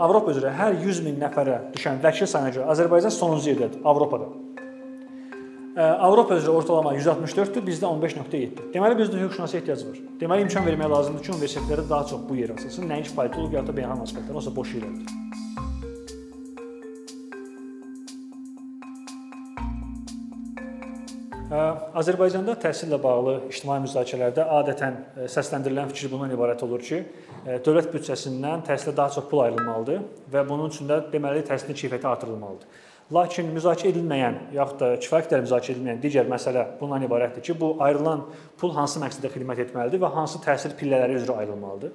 Avropa üzrə hər 100 min nəfərə düşən vəkil sayına görə Azərbaycan sonuncu yerdədir Avropada. Avropa üzrə ortalama 164-dür, bizdə 15.7. Deməli bizdə hüquqşünasa ehtiyac var. Deməli imkan vermək lazımdır ki, universitetlərdə daha çox bu yer açılsın, nəinki politoloq ya da beynəlxalq münasibətlər, olsa boş yerlərdir. Azərbaycanda təhsillə bağlı ictimai müzakirələrdə adətən səsləndirilən fikir bundan ibarət olur ki, dövlət büdcəsindən təhsilə daha çox pul ayrılmalıdır və bunun üçün də deməli təhsilin keyfiyyəti artırılmalıdır. Lakin müzakirə edilməyən yaxud da kifayət qədər müzakirə edilməyən digər məsələ bundan ibarətdir ki, bu ayrılan pul hansı məqsədə xidmət etməlidir və hansı təhsil pillələri üzrə ayrılmalıdır.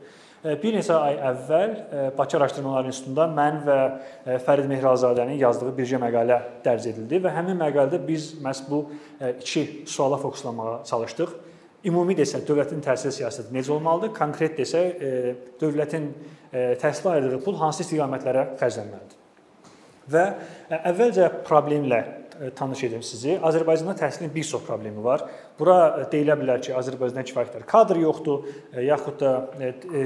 Bir neçə ay əvvəl Bakı Araşdırmalar İnstitutunda mən və Fərid Mehrazadənin yazdığı bircə məqalə dərc edildi və həmin məqalədə biz məhz bu iki suala fokuslamağa çalışdıq. Ümumi desək, dövlətin təhsil siyasəti necə olmalıdır? Konkret desək, dövlətin təhsilə ayırdığı pul hansı istiqamətlərə xərclənməlidir? Və e, əvvəlcə problemlə e, tanış edim sizi. Azərbaycanda təhsilin bir çox problemi var. Bura e, deyilə bilər ki, Azərbaycanda kifayət qədər kadr yoxdur, yaxud da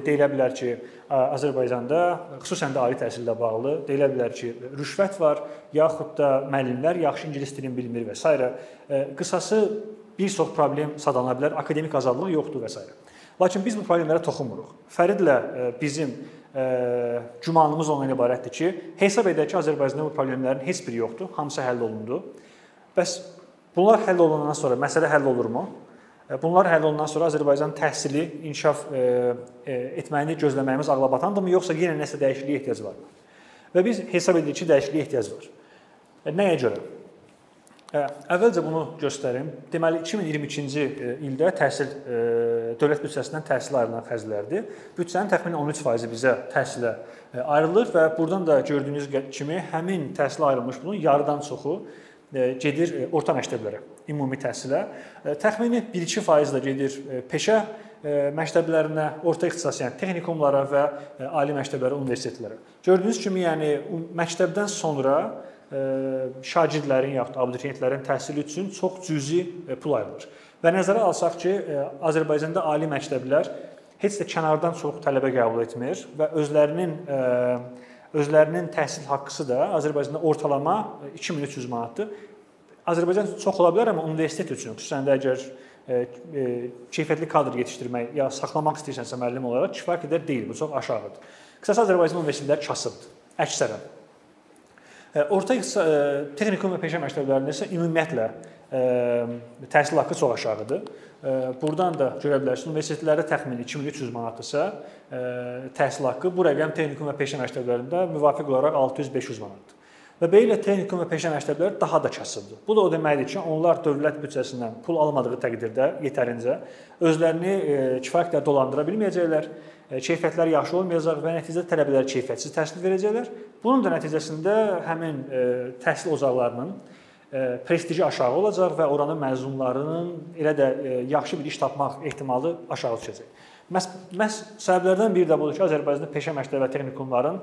deyilə bilər ki, Azərbaycanda xüsusən də ali təhsillə bağlı deyilə bilər ki, rüşvət var, yaxud da müəllimlər yaxşı ingilis dilini bilmir və s. Qısası bir çox problem sadalana bilər, akademik azadlıq yoxdur və s. Lakin biz bu problemlərə toxunmuruq. Fəridlə bizim gümanımız ondan ibarətdir ki, hesab edək ki, Azərbaycanda bu problemlərin heç biri yoxdur, hamısı həll olundu. Bəs bunlar həll olunandan sonra məsələ həll olurmu? Bunlar həll olunandan sonra Azərbaycan təhsili inkişaf etməyini gözləməyimiz ağlabatandırmı, yoxsa yenə nəsə dəyişikliyə ehtiyac varmı? Və biz hesab edirik ki, dəyişikliyə ehtiyac var. Nəyə görə? Əvvəlcə bunu göstərim. Deməli 2022-ci ildə təhsil dövlət büdcəsindən təhsilə ayrılan xərclərdir. Büdcənin təxminən 13% bizə təhsilə ayrılır və burdan da gördüyünüz kimi həmin təhsilə ayrılmış pulun yarıdan çoxu gedir orta məktəblərə, ümumi təhsilə. Təxmini 1-2% də gedir peşə məktəblərinə, orta ixtisas, yəni texnikumlara və ali məktəblərə, universitetlərə. Gördüyünüz kimi, yəni məktəbdən sonra şagirdlərin yaxud abituriyentlərin təhsili üçün çox cüzi pul ayrılır. Və nəzərə alsaq ki, Azərbaycanda ali məktəblər heç də kənardan çox tələbə qəbul etmir və özlərinin özlərinin təhsil haqqısı da Azərbaycanda ortalama 2300 manatdır. Azərbaycan çox ola bilər, amma universitet üçün, xüsusən də əgər keyfiyyətli kadr yetişdirmək ya saxlamaq istəyirsənsə müəllim olaraq kifayət qədər deyil, bu çox aşağıdır. Qısası Azərbaycan universitetləri kasıbdır. Əksərən Orta texnikum və peşə məktəblərində isə ümumiyyətlə təhsil haqqı çox aşağıdır. Burdan da görə bilərsiniz, universitetlərdə təxmini 2300 manatdırsa, təhsil haqqı bu rəqəm texnikum və peşə məktəblərində müvafiq olaraq 600-500 manatdır. Və beləliklə texnikum və peşə məktəbləri daha da kasıbdır. Bu da o deməkdir ki, onlar dövlət büdcəsindən pul almadığı təqdirdə yetərincə özlərini kifayət qədər dolandıra bilməyəcəklər keyfiyyətləri yaxşı olmayacaq və nəticədə tələbələr keyfiyyətsiz təhsil verəcəklər. Bunun da nəticəsində həmin təhsil ocaqlarının prestiji aşağı olacaq və oranın məzunlarının elə də yaxşı bir iş tapmaq ehtimalı aşağı düşəcək. Məs məs səbəblərdən biri də budur ki, Azərbaycanda peşə məktəbi və texnikumların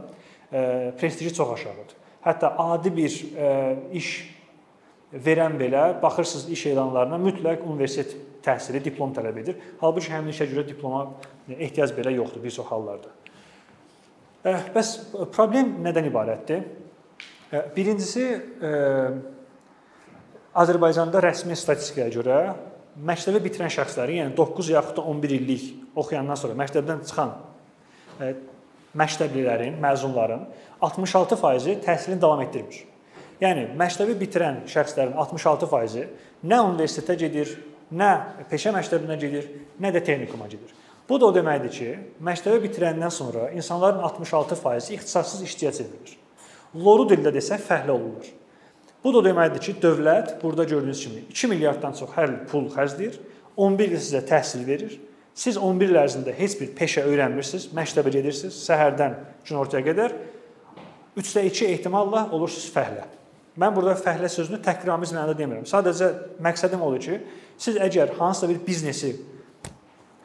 prestiji çox aşağıdır. Hətta adi bir iş verən belə baxırsınız iş elanlarına mütləq universitet təhsili, diplom tələb edir. Halbuki həmin işə görə diploma ehtiyac belə yoxdur bir çox hallarda. Bəs problem nədən ibarətdir? Birincisi Azərbaycanda rəsmi statistikaya görə məktəbi bitirən şəxslərin, yəni 9 yaxud da 11 illik oxuyandan sonra məktəbdən çıxan məktəblilərin, məzunların 66% təhsilini davam etdirmir. Yəni məktəbi bitirən şəxslərin 66%-i nə universitetə gedir, nə peşə məktəbinə gedir, nə də texnikuma gedir. Bu da o deməkdir ki, məktəbi bitirəndən sonra insanların 66%-i ixtisassız işçiyə çevrilir. Loru dildə desək fəhlə olurlar. Bu da o deməkdir ki, dövlət burada gördüyünüz kimi 2 milyarddan çox hər il pul xərcləyir, 11 il sizə təhsil verir. Siz 11 il ərzində heç bir peşə öyrənmirsiniz, məktəbə gedirsiniz, səhərdən günortaya qədər 3də 2 ehtimalla olursunuz fəhlə. Mən burada fəhlə sözünü təhqiramiz mənada demirəm. Sadəcə məqsədim odur ki, siz əgər hansısa bir biznesi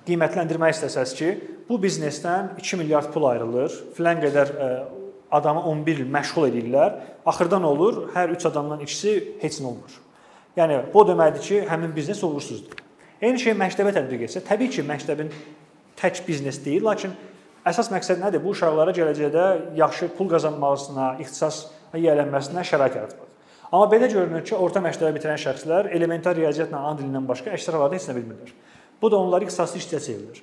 qiymətləndirmək istəsəz ki, bu biznesdən 2 milyard pul ayrılır, filan qədər e, adamı 11 il məşğul edirlər. Axırda nə olur? Hər 3 adamdan ikisi heç nə olmur. Yəni bu deməkdir ki, həmin biznes uğursuzdur. Eyni şey məktəbə tətbiq etsə, təbii ki, məktəbin tək biznes deyil, lakin Əsas məqsəd nədir? Bu uşaqlara gələcəkdə yaxşı pul qazanmasına, ixtisasa yiyələnməsinə şərait yaratmaq. Amma belə görünür ki, orta məktəbi bitirən şəxslər elementar riyaziyyatla ana dilindən başqa əksər hallarda heç nə bilmirlər. Bu da onları ixtisaslı işçiyə çevirir.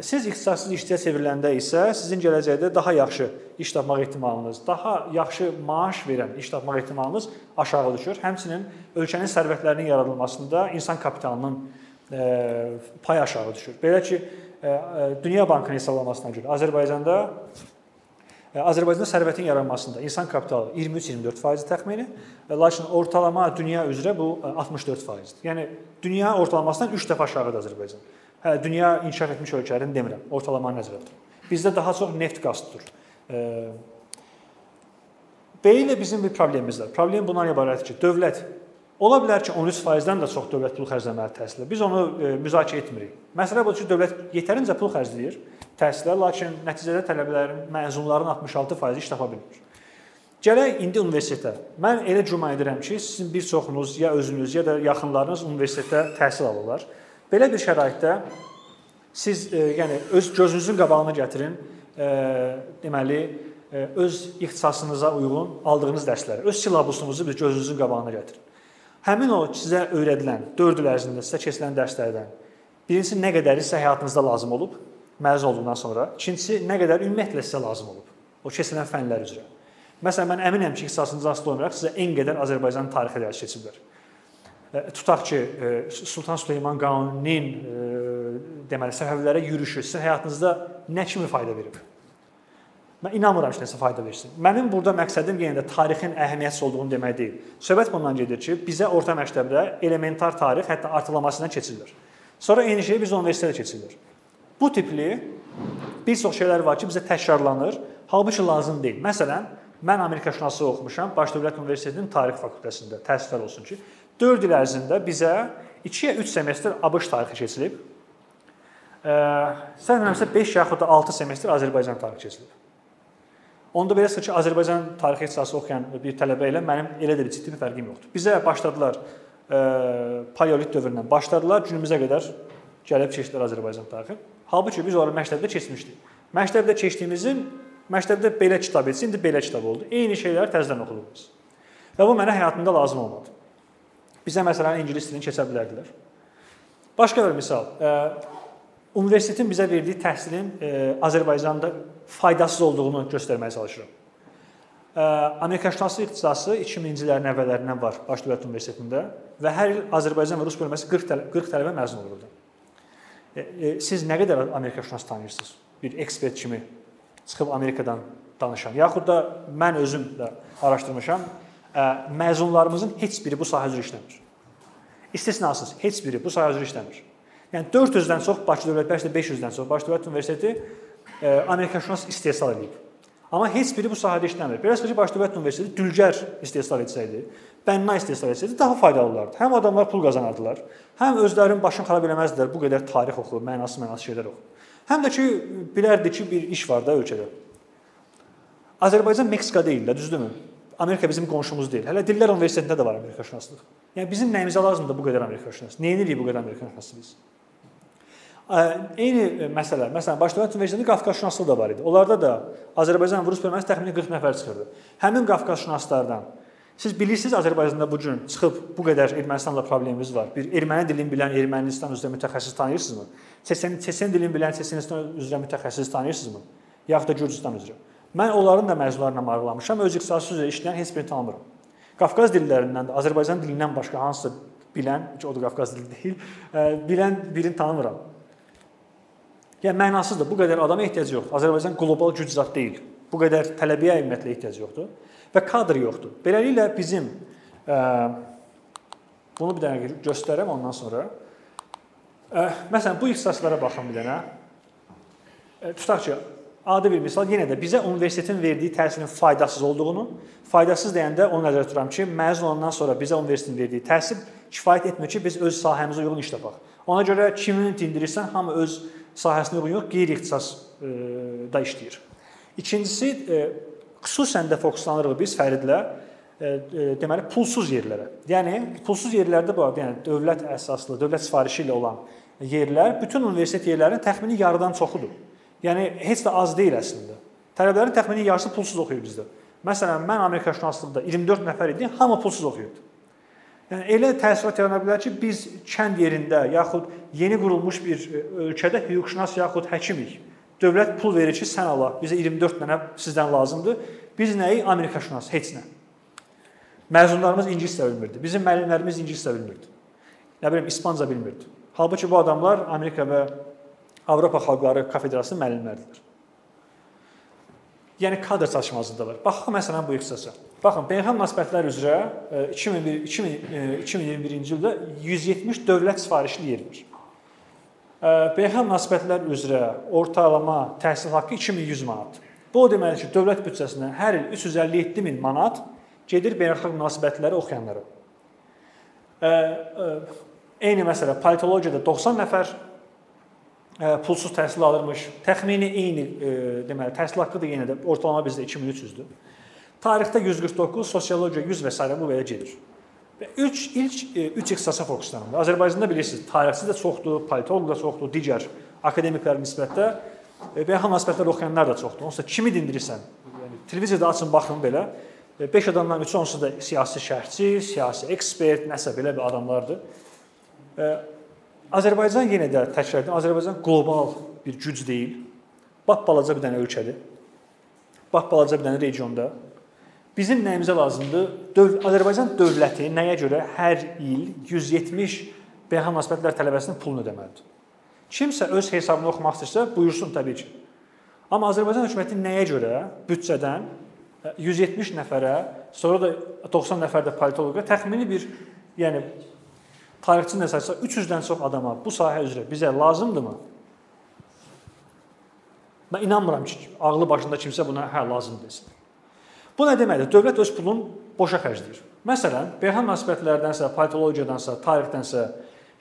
Siz ixtisassız işçiyə çevriləndə isə sizin gələcəkdə daha yaxşı iş tapmaq ehtimalınız, daha yaxşı maaş verən iş tapmaq ehtimalınız aşağı düşür. Həmçinin ölkənin sərvətlərinin yaradılmasında insan kapitalının e, pay aşağı düşür. Belə ki, e, e, Dünya Bankının hesablamasına görə Azərbaycanda Azərbaycanda sərvətin yaranmasında insan kapitalı 23-24% təxmini, lakin ortalama dünya üzrə bu 64%-dir. Yəni dünya ortalamasından 3 dəfə aşağıdır Azərbaycan. Hə, dünya inkişaf etmiş ölkələrini demirəm, ortalamanı nəzərdə tuturam. Bizdə daha çox neft qaz tutur. Belə bizim bir problemimiz var. Problem bundan ibarətdir ki, dövlət ola bilər ki, 13%-dən də çox dövlət pul xərcləməli təhsilə. Biz onu müzakirə etmirik. Məsələ budur ki, dövlət yetərincə pul xərcləyir təhsilə, lakin nəticədə tələbələrin, məzunların 66% iş tapa bilmir. Gələk indi universitetə. Mən elə güman edirəm ki, sizin bir çoxunuz ya özünüz ya da yaxınlarınız universitetdə təhsil alırlar. Belə bir şəraitdə siz e, yəni öz gözünüzün qabağına gətirin, e, deməli e, öz ixtisasınıza uyğun aldığınız dərsləri, öz silabusunuzu bir gözünüzün qabağına gətirin. Həmin o sizə öyrədilən 4 il ərzində sizə keçirilən dərslərdən birincisi nə qədəri sizə həyatınızda lazım olub məzun olduqdan sonra, ikincisi nə qədər ümumiyyətlə sizə lazım olub o keçirilən fənlər üzrə. Məsələn, mən əminəm ki, ixtisasınızı asılı olmayaraq sizə en qədər Azərbaycan tarixi dərs keçiblər tutaq ki, e, Sultan Süleyman Qanuninin e, deməli Səfəvilərə yürüşü sizin həyatınızda nə kimi fayda verib? Mən inanmıram ki, nəsə fayda versin. Mənim burada məqsədim yenə də tarixin əhəmiyyətsiz olduğunu demək deyil. Söhbət bundan gedir ki, bizə orta məktəbdə elementar tarix hətta artırılmasından keçirilir. Sonra eyni şey biz universitetdə keçirilir. Bu tipli bir çox şeylər var ki, bizə təkrarlanır, halbuki lazım deyil. Məsələn, mən Amerikaşünaslıq oxumuşam Baş Dövlət Universitetinin tarix fakültəsində. Təəssüflər olsun ki, 4 il ərzində bizə 2-yə 3 semestr ABŞ tarixi keçilib. Sən demirəmsə 5 yaxud da 6 semestr Azərbaycan tarixi keçilib. Onda belə ki, Azərbaycan tarixi ixtisası oxuyan bir tələbə ilə mənim elə də bir ciddi bir fərqim yoxdur. Bizə başladılar paleolit dövründən başladılar, günümüzə qədər gəlib keçdilər Azərbaycan tarixi. Halbuki biz onları məktəbdə keçmişdik. Məktəbdə keçdiyimizin məktəbdə belə kitab etsin, indi belə kitab oldu. Eyni şeyləri təzədən oxuduq biz. Və bu mənə həyatımda lazım olmadı. Bizə məsələn ingilis dilini keçə bilərdilər. Başqa bir misal, universitetin bizə verdiyi təhsilin Azərbaycanda faydasız olduğunu göstərməyə çalışıram. Amerikaşünaslıq ixtisası 2000-ci illərin əvvəllərindən var Baş Dövlət Universitetində və hər il Azərbaycan və Rus bölməsi 40 tələbə, 40 tələbə məzun olur orada. Siz nə qədər Amerikaşünas tanıyırsınız? Bir ekspert kimi çıxıb Amerikadan danışan, yaxud da mən özüm də araşdırmışam məzunlarımızın heç biri bu sahə üzrə işləmir. İstisnasız heç biri bu sahə üzrə işləmir. Yəni 400-dən çox Bakı Dövlət bəlkə də 500-dən çox Bakı Dövlət Universiteti Amerikaşünas istehsal edib. Amma heç biri bu sahədə işləmir. Ki, Bakı Dövlət Universiteti dülgər istehsal etsəydi, bənna istehsal etsəydi daha faydalı olardı. Həm adamlar pul qazanardılar, həm özlərinin başını xarab eləməzdilər bu qədər tarix oxu, mənasız-mənasız şeylər oxu. Həm də ki, bilərdi ki, bir iş var da ölkədə. Azərbaycan Meksika deyil də, düzdürmü? Amerika bizim qonşumuz deyil. Hələ Dillər Universitetində də var Amerikaşünaslıq. Yəni bizim nəyimizə lazımdır bu qədər Amerikaşünas? Nəyə edirik bu qədər Amerikaşünası biz? Eyni e, məsələ, məsələn, Dövlət Universitetində Qafqazşünaslıq da var idi. Onlarda da Azərbaycan və Rus bölməsi təxminən 40 nəfər çıxırdı. Həmin Qafqazşünaslardan siz bilirsiniz Azərbaycanda bu gün çıxıb bu qədər Ermənistanla problemimiz var. Bir erməni dilini bilən Ermənistan üzrə mütəxəssis tanıyırsınızmı? Çeçen Çeçen dilini bilən Çeçenistan üzrə mütəxəssis tanıyırsınızmı? Yaxud da Gürcüstan üzrə. Mən onların da mövzularına maraqlanmışam. Öz ixtisası üzrə işləyən heç birini tanımıram. Qafqaz dillərindən də Azərbaycan dilindən başqa hansısa bilən, ki o da Qafqaz dili deyil, bilən birini tanımıram. Yəni mənasızdır. Bu qədər adama ehtiyac yoxdur. Azərbaycan qlobal güc zad deyil. Bu qədər tələbəyə ümumiyyətlə ehtiyac yoxdur və kadr yoxdur. Beləliklə bizim ə, bunu bir dənə göstərəm ondan sonra. Ə, məsələn, bu ixtisaslara baxın bir dənə. Ə, tutaq ki, adi bir misal yenə də bizə universitetin verdiyi təhsilin faydasız olduğunu, faydasız deyəndə onu nəzərdə tuturam ki, məzun olandan sonra bizə universitetin verdiyi təhsil kifayət etmir ki, biz öz sahəmizə uyğun iş tapaq. Ona görə kimin dindirirsən, hamı öz sahəsinə uyğun yox, qeyri-ixtisas e, da işləyir. İkincisi, e, xüsusən də fokuslanırıq biz Fəridlə e, deməli pulsuz yerlərə. Yəni pulsuz yerlərdə bu, yəni dövlət əsaslı, dövlət sifarişi ilə olan yerlər bütün universitet yerlərinin təxmini yarıdan çoxudur. Yəni heç də az deyil əslində. Tələbələrin təxmini yarısı pulsuz oxuyur bizdə. Məsələn, mən Amerikaşünaslıqda 24 nəfər idi, hamı pulsuz oxuyurdu. Yəni elə təəssürat yarana bilər ki, biz kənd yerində yaxud yeni qurulmuş bir e, ölkədə hüquqşünas yaxud həkimik. Dövlət pul verir ki, sən ala, bizə 24 dənə sizdən lazımdır. Biz nəyi Amerikaşünas, heç nə. Məzunlarımız ingiliscə bilmirdi. Bizim müəllimlərimiz ingiliscə bilmirdi. Nə bilim, ispanca bilmirdi. Halbuki bu adamlar Amerika və Avropa Xalqları Kafedrasiyasının müəllimləridir. Yəni kadr çatışmazlığı var. Baxaq məsələn bu ixtisasa. Baxın, beynəlxalq münasibətlər üzrə 2001 2021-ci ildə 170 dövlət sifarişli yer var. Beynəlxalq münasibətlər üzrə ortalama təhsil haqqı 2100 manat. Bu o deməkdir ki, dövlət büdcəsindən hər il 357 min manat gedir beynəlxalq münasibətləri oxuyanlara. Eyni məsələ politologiyada 90 nəfər pulsuz təhsil alırmış. Təxmini eyni deməli təhsil haqqı da yenə də ortalama bizdə 2300-dür. Tarixdə 149, sosiologiya 100 və s. bu belə gedir. Və 3 ilk 3 ixtisasa fokuslanır. Azərbaycanda bilirsiniz, tarixçi də çoxdur, politoloq da çoxdur, digər akademiklər nisbətdə beynəlxalq münasibətlər oxuyanlar da çoxdur. Onsuz da kimi dindirirsən? Yəni televiziyada açın baxın belə 5 adamdan 3 onsuz da siyasi şərhçi, siyasi ekspert, nəsə belə bir adamlardır. Azərbaycan yenə də təkrar edirəm, Azərbaycan qlobal bir güc deyil. Bax balaca bir dənə ölkədir. Bax balaca bir dənə regionda. Bizim nəyimizə lazımdır? Döv Azərbaycan dövləti nəyə görə hər il 170 beynəlxalq münasibətlər tələbəsinin pulunu ödəməlidir? Kimsə öz hesabını oxumaq istəyirsə, buyursun təbii ki. Amma Azərbaycan hökuməti nəyə görə büdcədən 170 nəfərə, sonra da 90 nəfər də politoloqa təxmini bir, yəni tarixçinin əsasında 300-dən çox adama bu sahə üzrə bizə lazımdırmı? Mən inanmıram ki, ağlı başında kimsə buna hə lazım desin. Bu nə deməkdir? Dövlət öz pulunu boşa xərcləyir. Məsələn, beynəlxalq münasibətlərdənsə, politologiyadansa, tarixdənsə,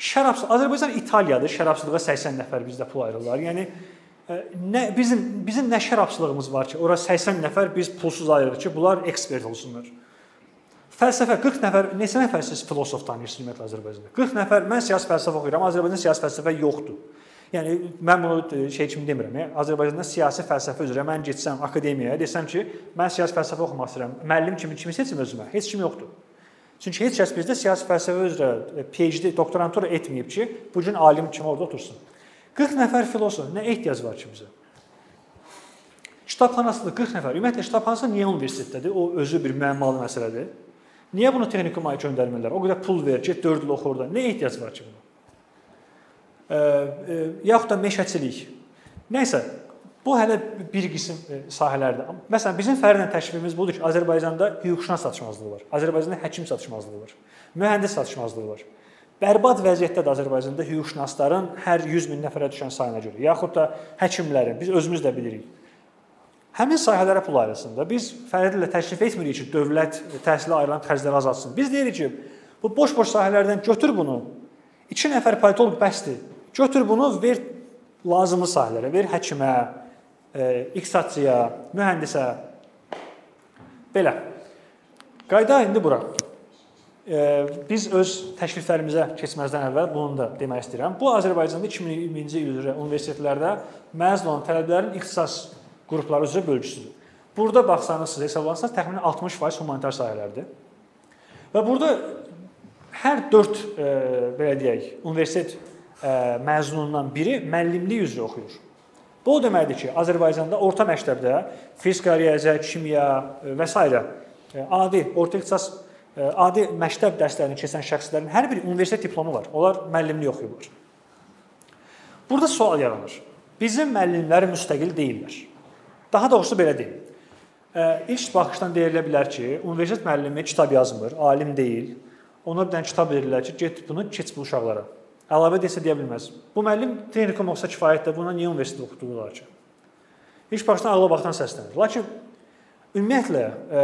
şərabsız Azərbaycan İtaliyadır, şərabsızlığa 80 nəfər bizdə pul ayırırlar. Yəni nə bizim bizim nə şərabçılığımız var ki, ora 80 nəfər biz pulsuz ayırırıq ki, bunlar ekspert olsunlar. Fəlsəfə 40 nəfər, neçə nəfər siz filosof tanıyırsınız ümumiyyətlə Azərbaycanda? 40 nəfər, mən siyasi fəlsəfə oxuyuram, Azərbaycanda siyasi fəlsəfə yoxdur. Yəni mən bunu e, şey kimi demirəm. Yəni Azərbaycanda siyasi fəlsəfə üzrə mən getsəm akademiyaya, desəm ki, mən siyasi fəlsəfə oxumaq istəyirəm. Müəllim kimi kimi seçim özümə? Heç kim yoxdur. Çünki heç kəs bizdə siyasi fəlsəfə üzrə e, PhD, doktorantura etməyib ki, bu gün alim kimi orada otursun. 40 nəfər filosof, nə ehtiyac var ki bizə? Kitabxanasında 40 nəfər. Ümumiyyətlə kitabxanası niyə universitetdədir? O özü bir müəmmalı məsələdir. Niyə bunu texnikumaya göndərmirlər? O qədər pul ver, get 4 il oxu orada. Nə ehtiyac var ki buna? E, yaxud da meşəçilik. Nəysə, bu hələ bir qism e, sahələrdir. Məsələn, bizim fərqlə təklifimiz budur ki, Azərbaycanda hüquqşünas çatışmazlığı var. Azərbaycanda həkim çatışmazlığı var. Mühəndis çatışmazlığı var. Bərbad vəziyyətdədir Azərbaycanda hüquqşünasların hər 100 min nəfərə düşən sayına görə, yaxud da həkimlərin, biz özümüz də bilirik Həmin sahələrə pul ayrılsın da. Biz fərqlə təklif etmirik ki, dövlət təhsilə ayrılan xərcləri azaltsın. Biz deyirik ki, bu boş-boş sahələrdən götür bunu. 2 nəfər politoloq bəsdir. Götür bunu, ver lazımlı sahələrə, ver həkimə, e, iqtisadçıya, mühəndisə. Belə. Qayda indi bura. E, biz öz təkliflərimizə keçməzdən əvvəl bunu da demək istəyirəm. Bu Azərbaycanda 2020-ci il üzrə universitetlərdə məzun olan tələbələrin ixtisas qrupları üzrə bölgüsüdür. Burada baxsanız, hesablasanız təxminən 60% humanitar sahələrdir. Və burada hər 4 e, belə deyək, universitet məzunundan biri müəllimlik üzrə oxuyur. Bu o deməkdir ki, Azərbaycanda orta məktəbdə fizika, riyaziyyat, kimya e, və s. E, adi orta ixtisas e, adi məktəb dərslərini keçən şəxslərin hər biri universitet diplomu var. Onlar müəllimlik oxuyurlar. Burada sual yaranır. Bizim müəllimlər müstəqil deyillər. Daha doğrusu belə deyim. İlk baxışdan deyilə bilər ki, universitet müəllimi kitab yazmır, alim deyil. Ona bir dənə kitab verirlər ki, get bunu keç bu uşaqlara. Əlavə desə deyə bilməz. Bu müəllim texnikum olsa kifayətdir, buna niyə universitet oxutdururlar ki? İlk başdan ağla baxdan səslənir. Lakin ümumiyyətlə ə,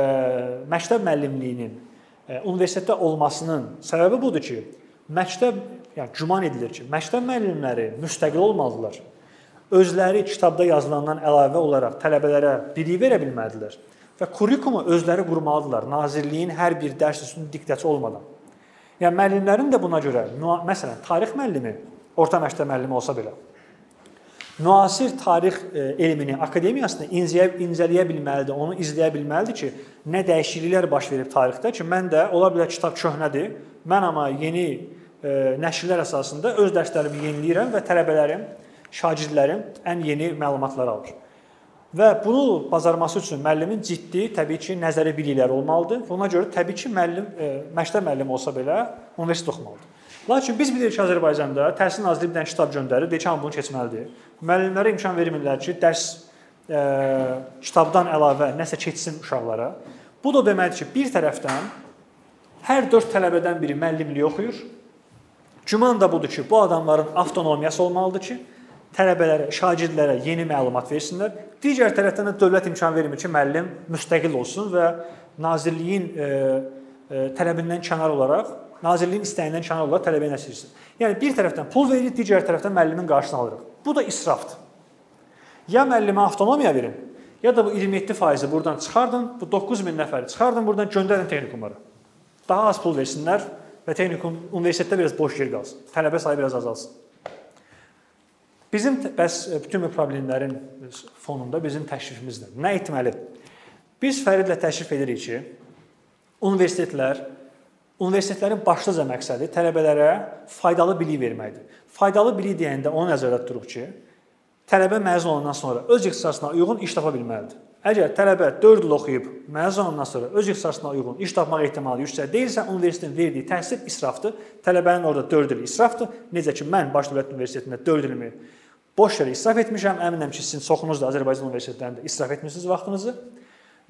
məktəb müəllimliyinin ə, universitetdə olmasının səbəbi budur ki, məktəb yəni güman edilir ki, məktəb müəllimləri müstəqil olmalıdırlar özləri kitabda yazılandan əlavə olaraq tələbələrə bilik verə bilməlidirlər və kurrikulumu özləri qurmalıdırlar, nazirliyin hər bir dərs üstünün diktəsi olmadan. Yəni müəllimlərin də buna görə, məsələn, tarix müəllimi orta məktəb müəllimi olsa belə müasir tarix elmini, akademiyasını incələyə, incələyə bilməlidir, onu izləyə bilməlidir ki, nə dəyişikliklər baş verib tarixdə ki, mən də ola bilər kitab köhnədir. Mən amma yeni nəşrlər əsasında öz dərslərimi yeniləyirəm və tələbələrim, şagirdlərim ən yeni məlumatları alır. Və bunu bacarması üçün müəllimin ciddi, təbii ki, nəzəri bilikləri olmalıdır. Buna görə təbii ki, müəllim e, məktəb müəllimi olsa belə universitet oxumalıdır. Lakin biz bilirik ki, Azərbaycanda Təhsil Nazirliyi bir dənə kitab göndərir, deyir ki, bunu keçməlidir. Müəllimlərə imkan vermirlər ki, dərs e, kitabdan əlavə nəsə keçsin uşaqlara. Bu da deməkdir ki, bir tərəfdən hər 4 tələbədən biri müəllimlik oxuyur. Güman da budur ki, bu adamların avtonomiyası olmalıdır ki, tələbələrə, şagirdlərə yeni məlumat versinlər. Digər tərəfdən də dövlət imkan vermir ki, müəllim müstəqil olsun və nazirliyin e, e, tələbindən kənar olaraq, nazirliyin istəyindən kənar olaraq tələbəyə nəsilsin. Yəni bir tərəfdən pul veririk, digər tərəfdən müəllimin qarşısını alırıq. Bu da israfdır. Ya müəllimə avtonomiya verin, ya da bu 27%-i buradan çıxardın, bu 9000 nəfəri çıxardın, buradan göndərin texnikumlara. Daha az pul versinlər və texnikum universitetdə biraz boş yer qalsın. Tələbə sayı biraz azalsın. Bizim bəs e, bütün bu problemlərin fonunda bizim təşrifimizdir. Nə etməli? Biz Fəridlə təşrif edirik ki, universitetlər universitetlərin başlıca məqsədi tələbələrə faydalı bilik verməkdir. Faydalı bilik deyəndə onu nəzərdə tuturuq ki, tələbə məzun olandan sonra öz ixtisasına uyğun iş tapa bilməlidir. Əgər tələbə 4 il oxuyub məzun olandan sonra öz ixtisasına uyğun iş tapmaq ehtimalı yüksək deyilsə, universitetin verdiyi təhsil israfdır. Tələbənin orada 4 il israfdır. Necə ki mən Baş Dövlət Universitetində 4 ilimi boş yerə israf etmişəm. Əminəm ki, sizin çoxunuz da Azərbaycan universitetlərində israf etmisiniz vaxtınızı.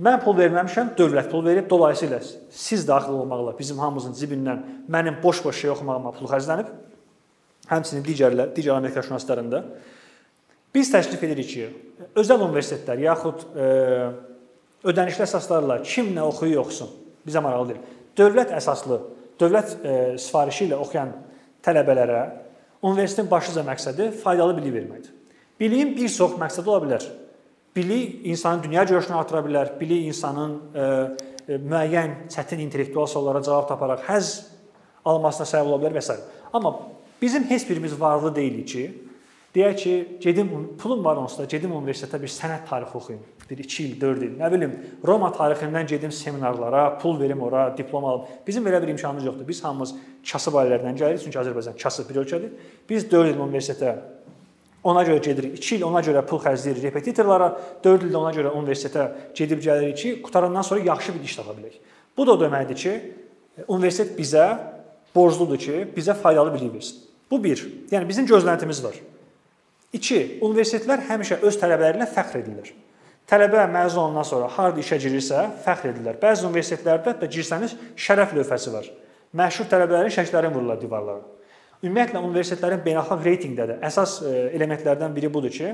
Mən pul verməmişəm, dövlət pul verib. Dolayısıyla siz daxil olmaqla bizim hamımızın cibindən mənim boş-boş şey oxumağıma pul xərclənib. Həmçinin digərlər, digər Amerika şünaslarında biz təklif edirik ki, özəl universitetlər yaxud e, ödənişli əsaslarla kim nə oxuyur oxusun, bizə maraqlı deyil. Dövlət əsaslı, dövlət e, sifarişi ilə oxuyan tələbələrə Universitetin başlıca məqsədi faydalı bilik verməkdir. Biliyin bir çox məqsədi ola bilər. Bilik insanın dünya görüşünü artıra bilər, bilik insanın e, e, müəyyən çətin intellektual suallara cavab taparaq həzz almasına səbəb ola bilər və s. Amma bizim heç birimiz varlı deyilik ki, deyək ki, gedim pulum var onsuz da, gedim universitetə bir sənət tarixi oxuyum bir 2 il, 4 il, nə bilim, Roma tarixindən gedim seminarlara, pul verim ora, diplom alım. Bizim belə bir imkanımız yoxdur. Biz hamımız kasıb ailələrdən gəlirik, çünki Azərbaycan kasıb bir ölkədir. Biz 4 il universitetə ona görə gedirik. 2 il ona görə pul xərcləyirik repetitorlara, 4 ildə ona görə universitetə gedib gəlirik ki, qutarandan sonra yaxşı bir iş tapa bilək. Bu da o deməkdir ki, universitet bizə borcludur ki, bizə faydalı bilik versin. Bu bir. Yəni bizim gözləntimiz var. 2. Universitetlər həmişə öz tələbələri ilə fəxr edirlər. Tələbə məzun olandan sonra harda işə girirsə, fəxr edirlər. Bəzi universitetlərdə hətta girsəniz şərəf lövhəsi var. Məşhur tələbələrin şəkilləri vurulur divarlara. Ümumiyyətlə universitetlərin beynəlxalq reytinqdə də əsas e, elementlərdən biri budur ki,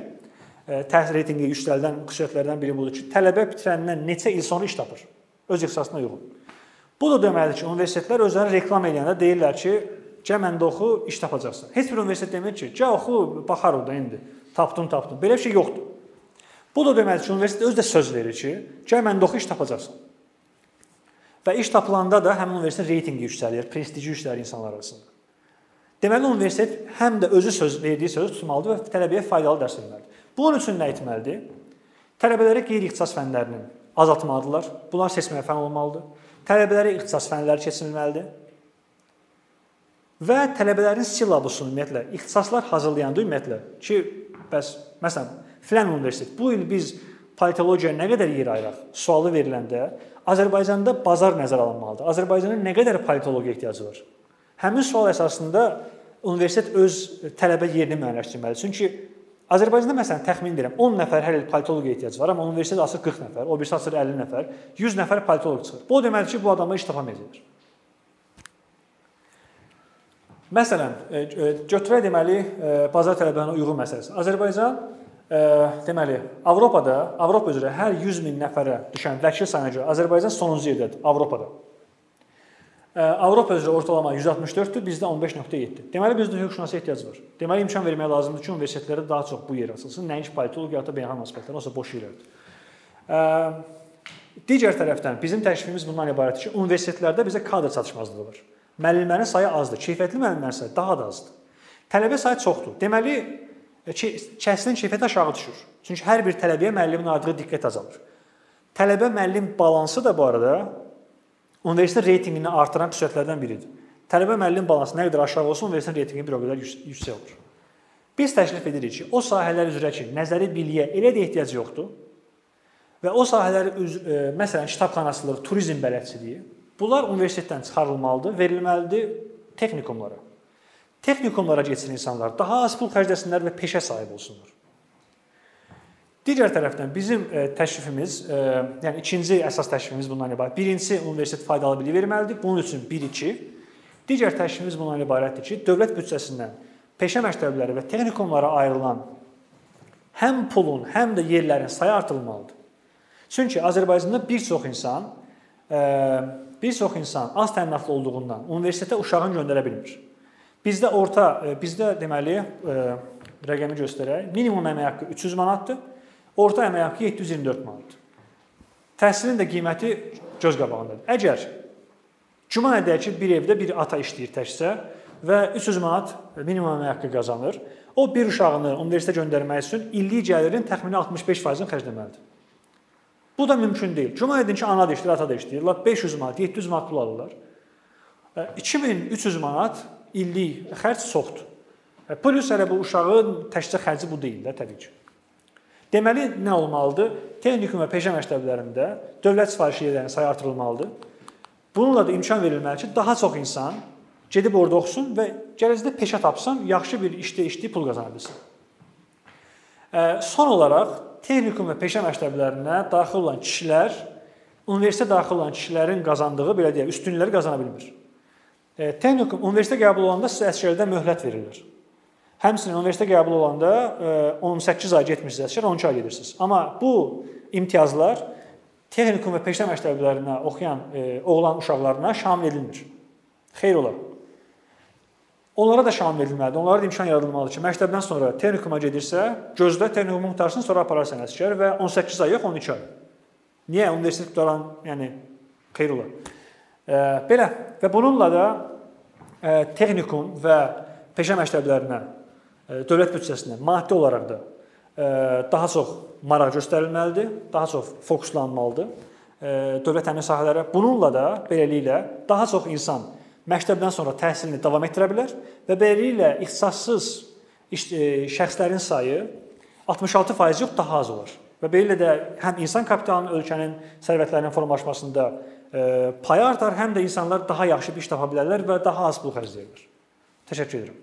e, təhsil reytinqi yüksəldən xüsusiyyətlərdən biri budur ki, tələbə bitirəndən neçə il sonra iş tapır öz ixtisasına uyğun. Bu da deməlidir ki, universitetlər özlərini reklam edəndə deyirlər ki, "Gəl məndə oxu, iş tapacaqsan." Heç bir universitet demir ki, "Gəl oxu, baxar orada indi. Tapdın, tapdın." Belə bir şey yoxdur. Bu da deməlidir ki, universitet özü də söz verir ki, gəl məndə oxu iş tapacaqsan. Və iş tapılanda da həmin universitet reytinqi yüksəlir, prestiji yüksəlir insanlar arasında. Deməli universitet həm də özü söz verdiyi sözü tutmalıdır və tələbəyə faydalı dərs verməlidir. Bunun üçün nə etməlidir? Tələbələrə qeyri-ixtisas fənlərinin azaltmalıdırlar. Bunlar seçməyə fən olmalıdır. Tələbələrə ixtisas fənləri keçirilməlidir. Və tələbələrin silabusunu ümumiyyətlə ixtisaslar hazırlayanda ümumiyyətlə ki, bəs məsələn filan universitet bu il biz politologiyaya nə qədər yer ayıraq sualı veriləndə Azərbaycanda bazar nəzərə alınmalıdır. Azərbaycanın nə qədər politologiya ehtiyacı var? Həmin sual əsasında universitet öz tələbə yerini müəyyənləşdirməlidir. Çünki Azərbaycanda məsələn təxmin edirəm 10 nəfər hər il politologiya ehtiyacı var, amma universitet asır 40 nəfər, o birisi asır 50 nəfər, 100 nəfər politoloq çıxır. Bu o deməkdir ki, bu adamlar iş tapa bilməyəcəklər. Məsələn, e, e, götürək deməli e, bazar tələbələrinə uyğun məsələsi. Azərbaycan deməli, Avropada, Avropa üzrə hər 100 min nəfərə düşən vəkil sayına görə Azərbaycan sonuncu yerdədir Avropada. Avropa üzrə ortalama 164-dür, bizdə 15.7. Deməli bizdə hüquqşünasa ehtiyac var. Deməli imkan vermək lazımdır ki, universitetlərdə daha çox bu yer açılsın, nəinki politologiya, ya da beynəlxalq aspektlər, olsa boş yerlərdir. Digər tərəfdən bizim təklifimiz bundan ibarətdir ki, universitetlərdə bizə kadr çatışmazlığı var. Müəllimlərin sayı azdır, keyfiyyətli müəllimlərin sayı daha da azdır. Tələbə sayı çoxdur. Deməli kəsrin keyfiyyəti aşağı düşür. Çünki hər bir tələbəyə müəllimin ayırdığı diqqət azalır. Tələbə müəllim balansı da bu arada universitet reytinqini artıran xüsusiyyətlərdən biridir. Tələbə müəllim balansı nə qədər aşağı olsa, universitetin reytinqi bir o qədər yüksək olur. Biz təklif edirik ki, o sahələr üzrə ki, nəzəri biliyə elə də ehtiyac yoxdur və o sahələr üz, e, məsələn, kitabxanaçılıq, turizm bələdçiliyi, bunlar universitetdən çıxarılmalıdır, verilməlidir texnikumlara. Texnikumlara getsin insanlar, daha az pul xərcləsinlər və peşə sahibi olsunlar. Digər tərəfdən bizim e, təklifimiz, e, yəni ikinci əsas təklifimiz bundan ibarət. Birincisi universitet faydalı bilik verməlidir. Bunun üçün 1-2. Digər təklifimiz bundan ibarətdir ki, dövlət büdcəsindən peşə məktəbləri və texnikumlara ayrılan həm pulun, həm də yerlərin sayı artırılmalıdır. Çünki Azərbaycanda bir çox insan e, bir çox insan az təminatlı olduğundan universitetə uşağını göndərə bilmir. Bizdə orta bizdə deməli rəqəmi göstərək. Minimum əmək haqqı 300 manatdır. Orta əmək haqqı 724 manatdır. Təhsilin də qiyməti göz qabağındadır. Əgər Cumanədəki bir evdə bir ata işləyir təkcə və 300 manat minimum əmək haqqı qazanır. O bir uşağını universitetə göndərmək üçün illik gəlirin təxmini 65%-ni xərcləməlidir. Bu da mümkün deyil. Cumanədin ki, ana işləyir, ata. Lap 500 manat, 700 manat pul alırlar. 2300 manat illik xərc çoxdur. Plus hələ bu uşağın təkcə xərci bu deyil də təbii ki. Deməli nə olmalıdır? Texnikum və peşə məktəblərində dövlət sifarişi yerlərinin sayı artırılmalıdır. Bununla da imkan verilməli ki, daha çox insan gedib orada oxusun və gələcəkdə peşə tapsın, yaxşı bir işdə işləyib pul qazana bilsin. Son olaraq texnikum və peşə məktəblərinə daxil olan kişilər universitetə daxil olan kişilərin qazandığı belə deyək, üstünlükləri qazana bilmir. Texnikum universitetə qəbul olanda sizə əsgərlikdə möhlət verilir. Həmçinin universitetə qəbul olanda 18 e, ay getmisiniz əsgər, 12 ay gedirsiniz. Amma bu imtiyazlar texnikum və peşə məktəblərinə oxuyan e, oğlan uşaqlarına şamil edilmir. Xeyr ola. Onlara da şamil edilməlidir. Onlara da imkan yaradılmalıdır ki, məktəbdən sonra texnikuma gedirsə, gözlə texnikumu qutarsın, sonra apararsan əsgər və 18 ay yox, 12 ay. Niyə universitet qutaran, yəni xeyr ola. E, belə və bununla da texnikum və peşə məktəblərinə dövlət büdcəsindən maddi olaraq da daha çox maraq göstərilməlidir, daha çox fokuslanmalıdır dövlət təmin sahələrə. Bununla da beləliklə daha çox insan məktəbdən sonra təhsilini davam etdirə bilər və beləliklə ixtisassız şəxslərin sayı 66% yox, daha az olar. Və beləliklə də həm insan kapitalının ölkənin sərvətlərinin formalaşmasında payı artar, həm də insanlar daha yaxşı bir iş tapa bilərlər və daha az pul xərcləyirlər. Təşəkkür edirəm.